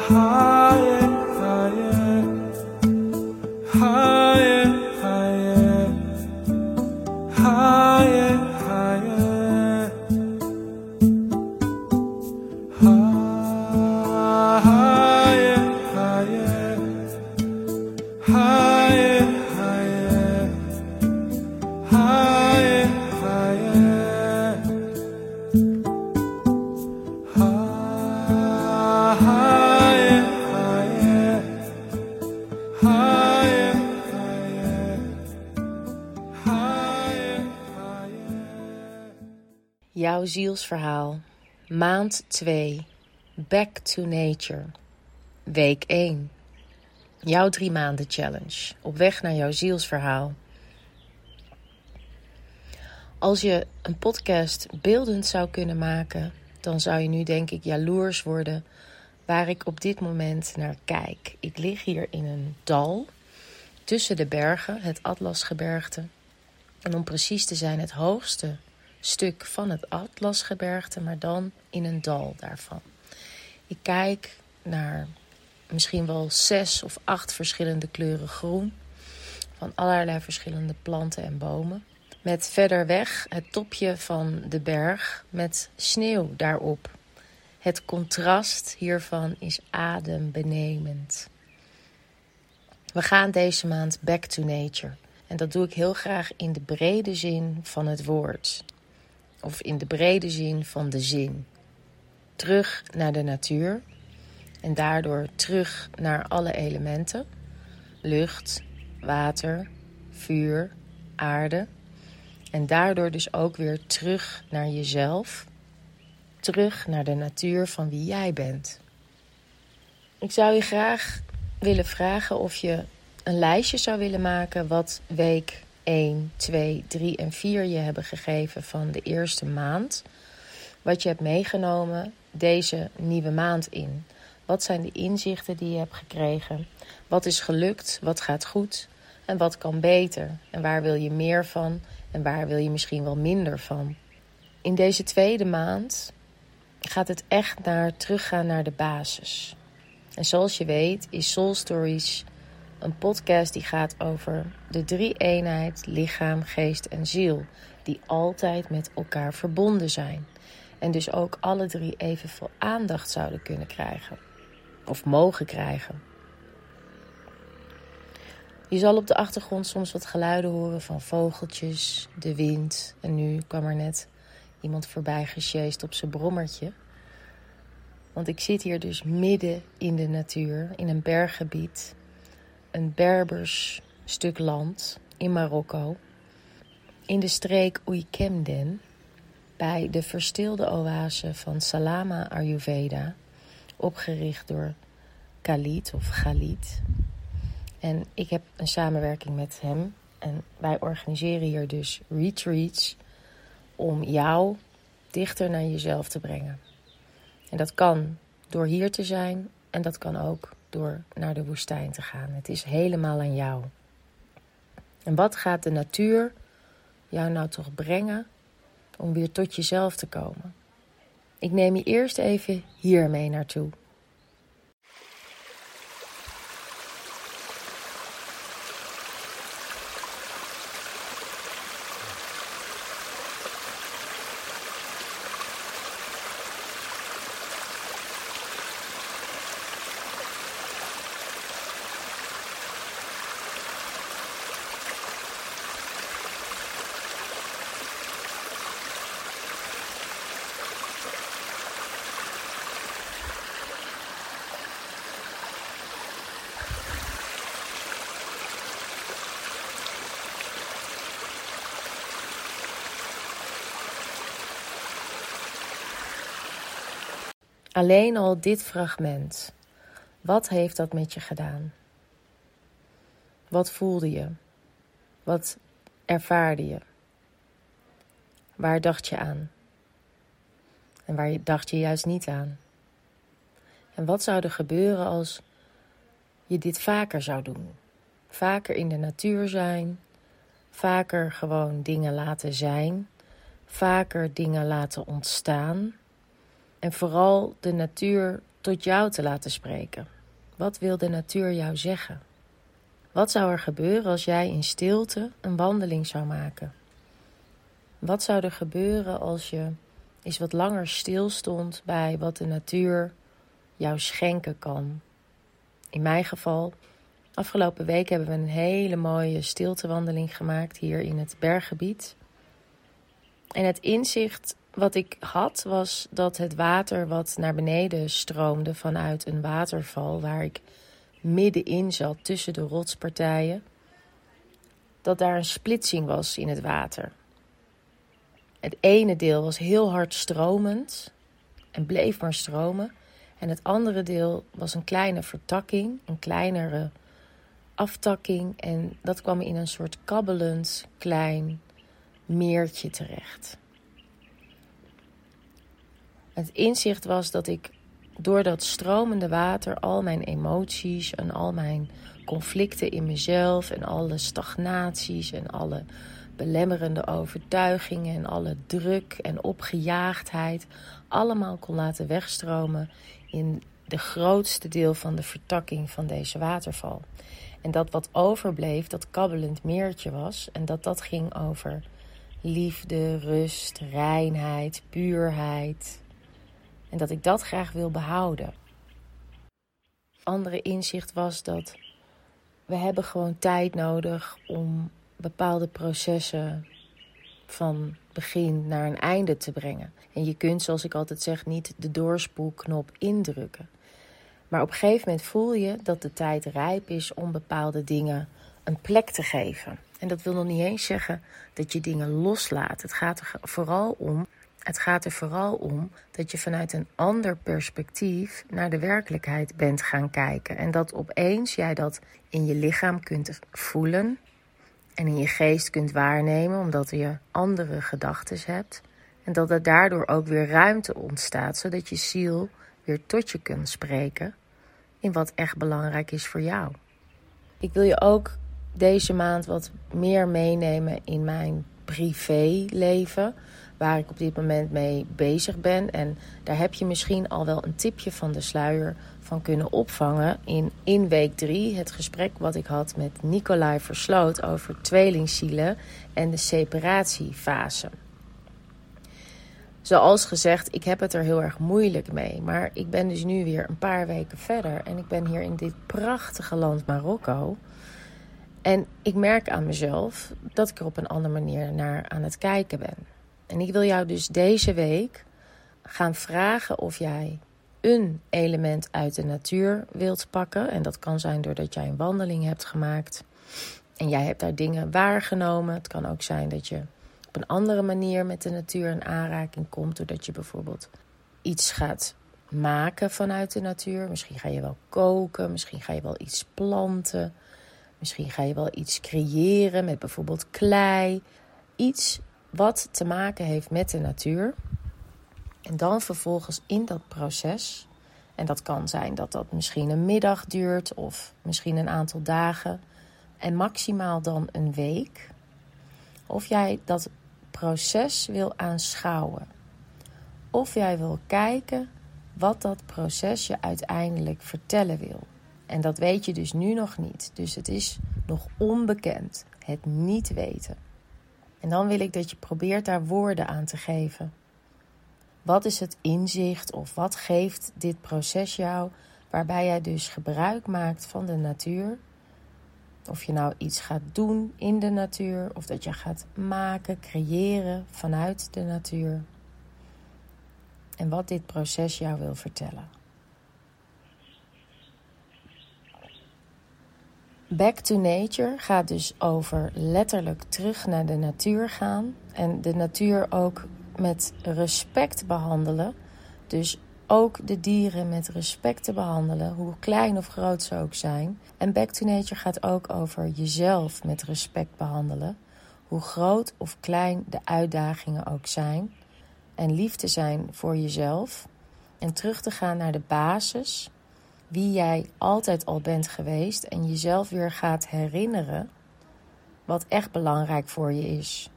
heart. Zielsverhaal. Maand 2. Back to Nature. Week 1. Jouw drie maanden challenge. Op weg naar jouw zielsverhaal. Als je een podcast beeldend zou kunnen maken, dan zou je nu denk ik jaloers worden waar ik op dit moment naar kijk. Ik lig hier in een dal tussen de bergen, het Atlasgebergte. En om precies te zijn, het hoogste stuk van het Atlasgebergte, maar dan in een dal daarvan. Ik kijk naar misschien wel zes of acht verschillende kleuren groen van allerlei verschillende planten en bomen. Met verder weg het topje van de berg met sneeuw daarop. Het contrast hiervan is adembenemend. We gaan deze maand back to nature. En dat doe ik heel graag in de brede zin van het woord. Of in de brede zin van de zin. Terug naar de natuur. En daardoor terug naar alle elementen: lucht, water, vuur, aarde. En daardoor dus ook weer terug naar jezelf. Terug naar de natuur van wie jij bent. Ik zou je graag willen vragen of je een lijstje zou willen maken wat week 1, 2, 3 en 4 je hebben gegeven van de eerste maand. Wat je hebt meegenomen deze nieuwe maand in. Wat zijn de inzichten die je hebt gekregen? Wat is gelukt? Wat gaat goed? En wat kan beter? En waar wil je meer van? En waar wil je misschien wel minder van? In deze tweede maand gaat het echt naar teruggaan naar de basis. En zoals je weet is Soul Stories een podcast die gaat over de drie eenheid lichaam, geest en ziel, die altijd met elkaar verbonden zijn. En dus ook alle drie evenveel aandacht zouden kunnen krijgen. Of mogen krijgen. Je zal op de achtergrond soms wat geluiden horen van vogeltjes, de wind. En nu kwam er net iemand voorbij gesjeest op zijn brommertje. Want ik zit hier dus midden in de natuur, in een berggebied. Een Berbers stuk land in Marokko. In de streek Oeikemden, bij de verstilde oase van Salama Ayurveda, opgericht door Khalid of Khalid. En ik heb een samenwerking met hem. En wij organiseren hier dus retreats om jou dichter naar jezelf te brengen. En dat kan door hier te zijn en dat kan ook door naar de woestijn te gaan. Het is helemaal aan jou. En wat gaat de natuur jou nou toch brengen om weer tot jezelf te komen? Ik neem je eerst even hier mee naartoe. Alleen al dit fragment. Wat heeft dat met je gedaan? Wat voelde je? Wat ervaarde je? Waar dacht je aan? En waar dacht je juist niet aan? En wat zou er gebeuren als je dit vaker zou doen? Vaker in de natuur zijn, vaker gewoon dingen laten zijn, vaker dingen laten ontstaan en vooral de natuur tot jou te laten spreken. Wat wil de natuur jou zeggen? Wat zou er gebeuren als jij in stilte een wandeling zou maken? Wat zou er gebeuren als je eens wat langer stilstond bij wat de natuur jou schenken kan? In mijn geval, afgelopen week hebben we een hele mooie stiltewandeling gemaakt hier in het berggebied. En het inzicht wat ik had was dat het water wat naar beneden stroomde vanuit een waterval waar ik middenin zat tussen de rotspartijen, dat daar een splitsing was in het water. Het ene deel was heel hard stromend en bleef maar stromen. En het andere deel was een kleine vertakking, een kleinere aftakking. En dat kwam in een soort kabbelend klein meertje terecht. Het inzicht was dat ik door dat stromende water al mijn emoties en al mijn conflicten in mezelf en alle stagnaties en alle belemmerende overtuigingen en alle druk en opgejaagdheid allemaal kon laten wegstromen in de grootste deel van de vertakking van deze waterval. En dat wat overbleef, dat kabbelend meertje was en dat dat ging over liefde, rust, reinheid, puurheid, en dat ik dat graag wil behouden. Andere inzicht was dat we hebben gewoon tijd nodig om bepaalde processen van begin naar een einde te brengen. En je kunt, zoals ik altijd zeg, niet de doorspoelknop indrukken. Maar op een gegeven moment voel je dat de tijd rijp is om bepaalde dingen een plek te geven. En dat wil nog niet eens zeggen dat je dingen loslaat. Het gaat er vooral om het gaat er vooral om dat je vanuit een ander perspectief naar de werkelijkheid bent gaan kijken. En dat opeens jij dat in je lichaam kunt voelen en in je geest kunt waarnemen, omdat je andere gedachten hebt. En dat er daardoor ook weer ruimte ontstaat, zodat je ziel weer tot je kunt spreken in wat echt belangrijk is voor jou. Ik wil je ook deze maand wat meer meenemen in mijn privéleven waar ik op dit moment mee bezig ben. En daar heb je misschien al wel een tipje van de sluier van kunnen opvangen in, in week 3. Het gesprek wat ik had met Nicolai Versloot over tweelingzielen en de separatiefase. Zoals gezegd, ik heb het er heel erg moeilijk mee. Maar ik ben dus nu weer een paar weken verder. En ik ben hier in dit prachtige land Marokko. En ik merk aan mezelf dat ik er op een andere manier naar aan het kijken ben. En ik wil jou dus deze week gaan vragen of jij een element uit de natuur wilt pakken. En dat kan zijn doordat jij een wandeling hebt gemaakt en jij hebt daar dingen waargenomen. Het kan ook zijn dat je op een andere manier met de natuur in aanraking komt, doordat je bijvoorbeeld iets gaat maken vanuit de natuur. Misschien ga je wel koken, misschien ga je wel iets planten. Misschien ga je wel iets creëren met bijvoorbeeld klei. Iets wat te maken heeft met de natuur. En dan vervolgens in dat proces, en dat kan zijn dat dat misschien een middag duurt of misschien een aantal dagen en maximaal dan een week, of jij dat proces wil aanschouwen. Of jij wil kijken wat dat proces je uiteindelijk vertellen wil. En dat weet je dus nu nog niet. Dus het is nog onbekend. Het niet weten. En dan wil ik dat je probeert daar woorden aan te geven. Wat is het inzicht of wat geeft dit proces jou waarbij jij dus gebruik maakt van de natuur? Of je nou iets gaat doen in de natuur of dat je gaat maken, creëren vanuit de natuur. En wat dit proces jou wil vertellen. Back to Nature gaat dus over letterlijk terug naar de natuur gaan. En de natuur ook met respect behandelen. Dus ook de dieren met respect te behandelen, hoe klein of groot ze ook zijn. En Back to Nature gaat ook over jezelf met respect behandelen. Hoe groot of klein de uitdagingen ook zijn. En lief te zijn voor jezelf. En terug te gaan naar de basis wie jij altijd al bent geweest en jezelf weer gaat herinneren wat echt belangrijk voor je is.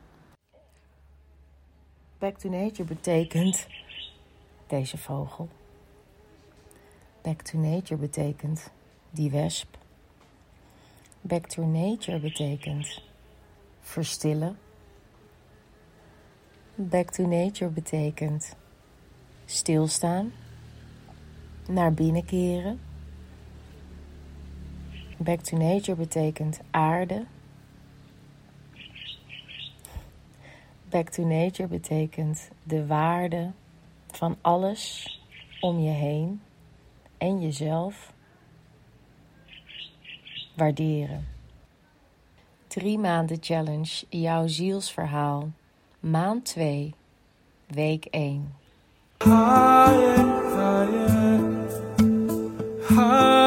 Back to nature betekent deze vogel. Back to nature betekent die wesp. Back to nature betekent verstillen. Back to nature betekent stilstaan, naar binnen keren. Back to nature betekent aarde. Back to nature betekent de waarde van alles om je heen en jezelf waarderen. Drie maanden challenge, jouw zielsverhaal. Maand 2, week 1. heart.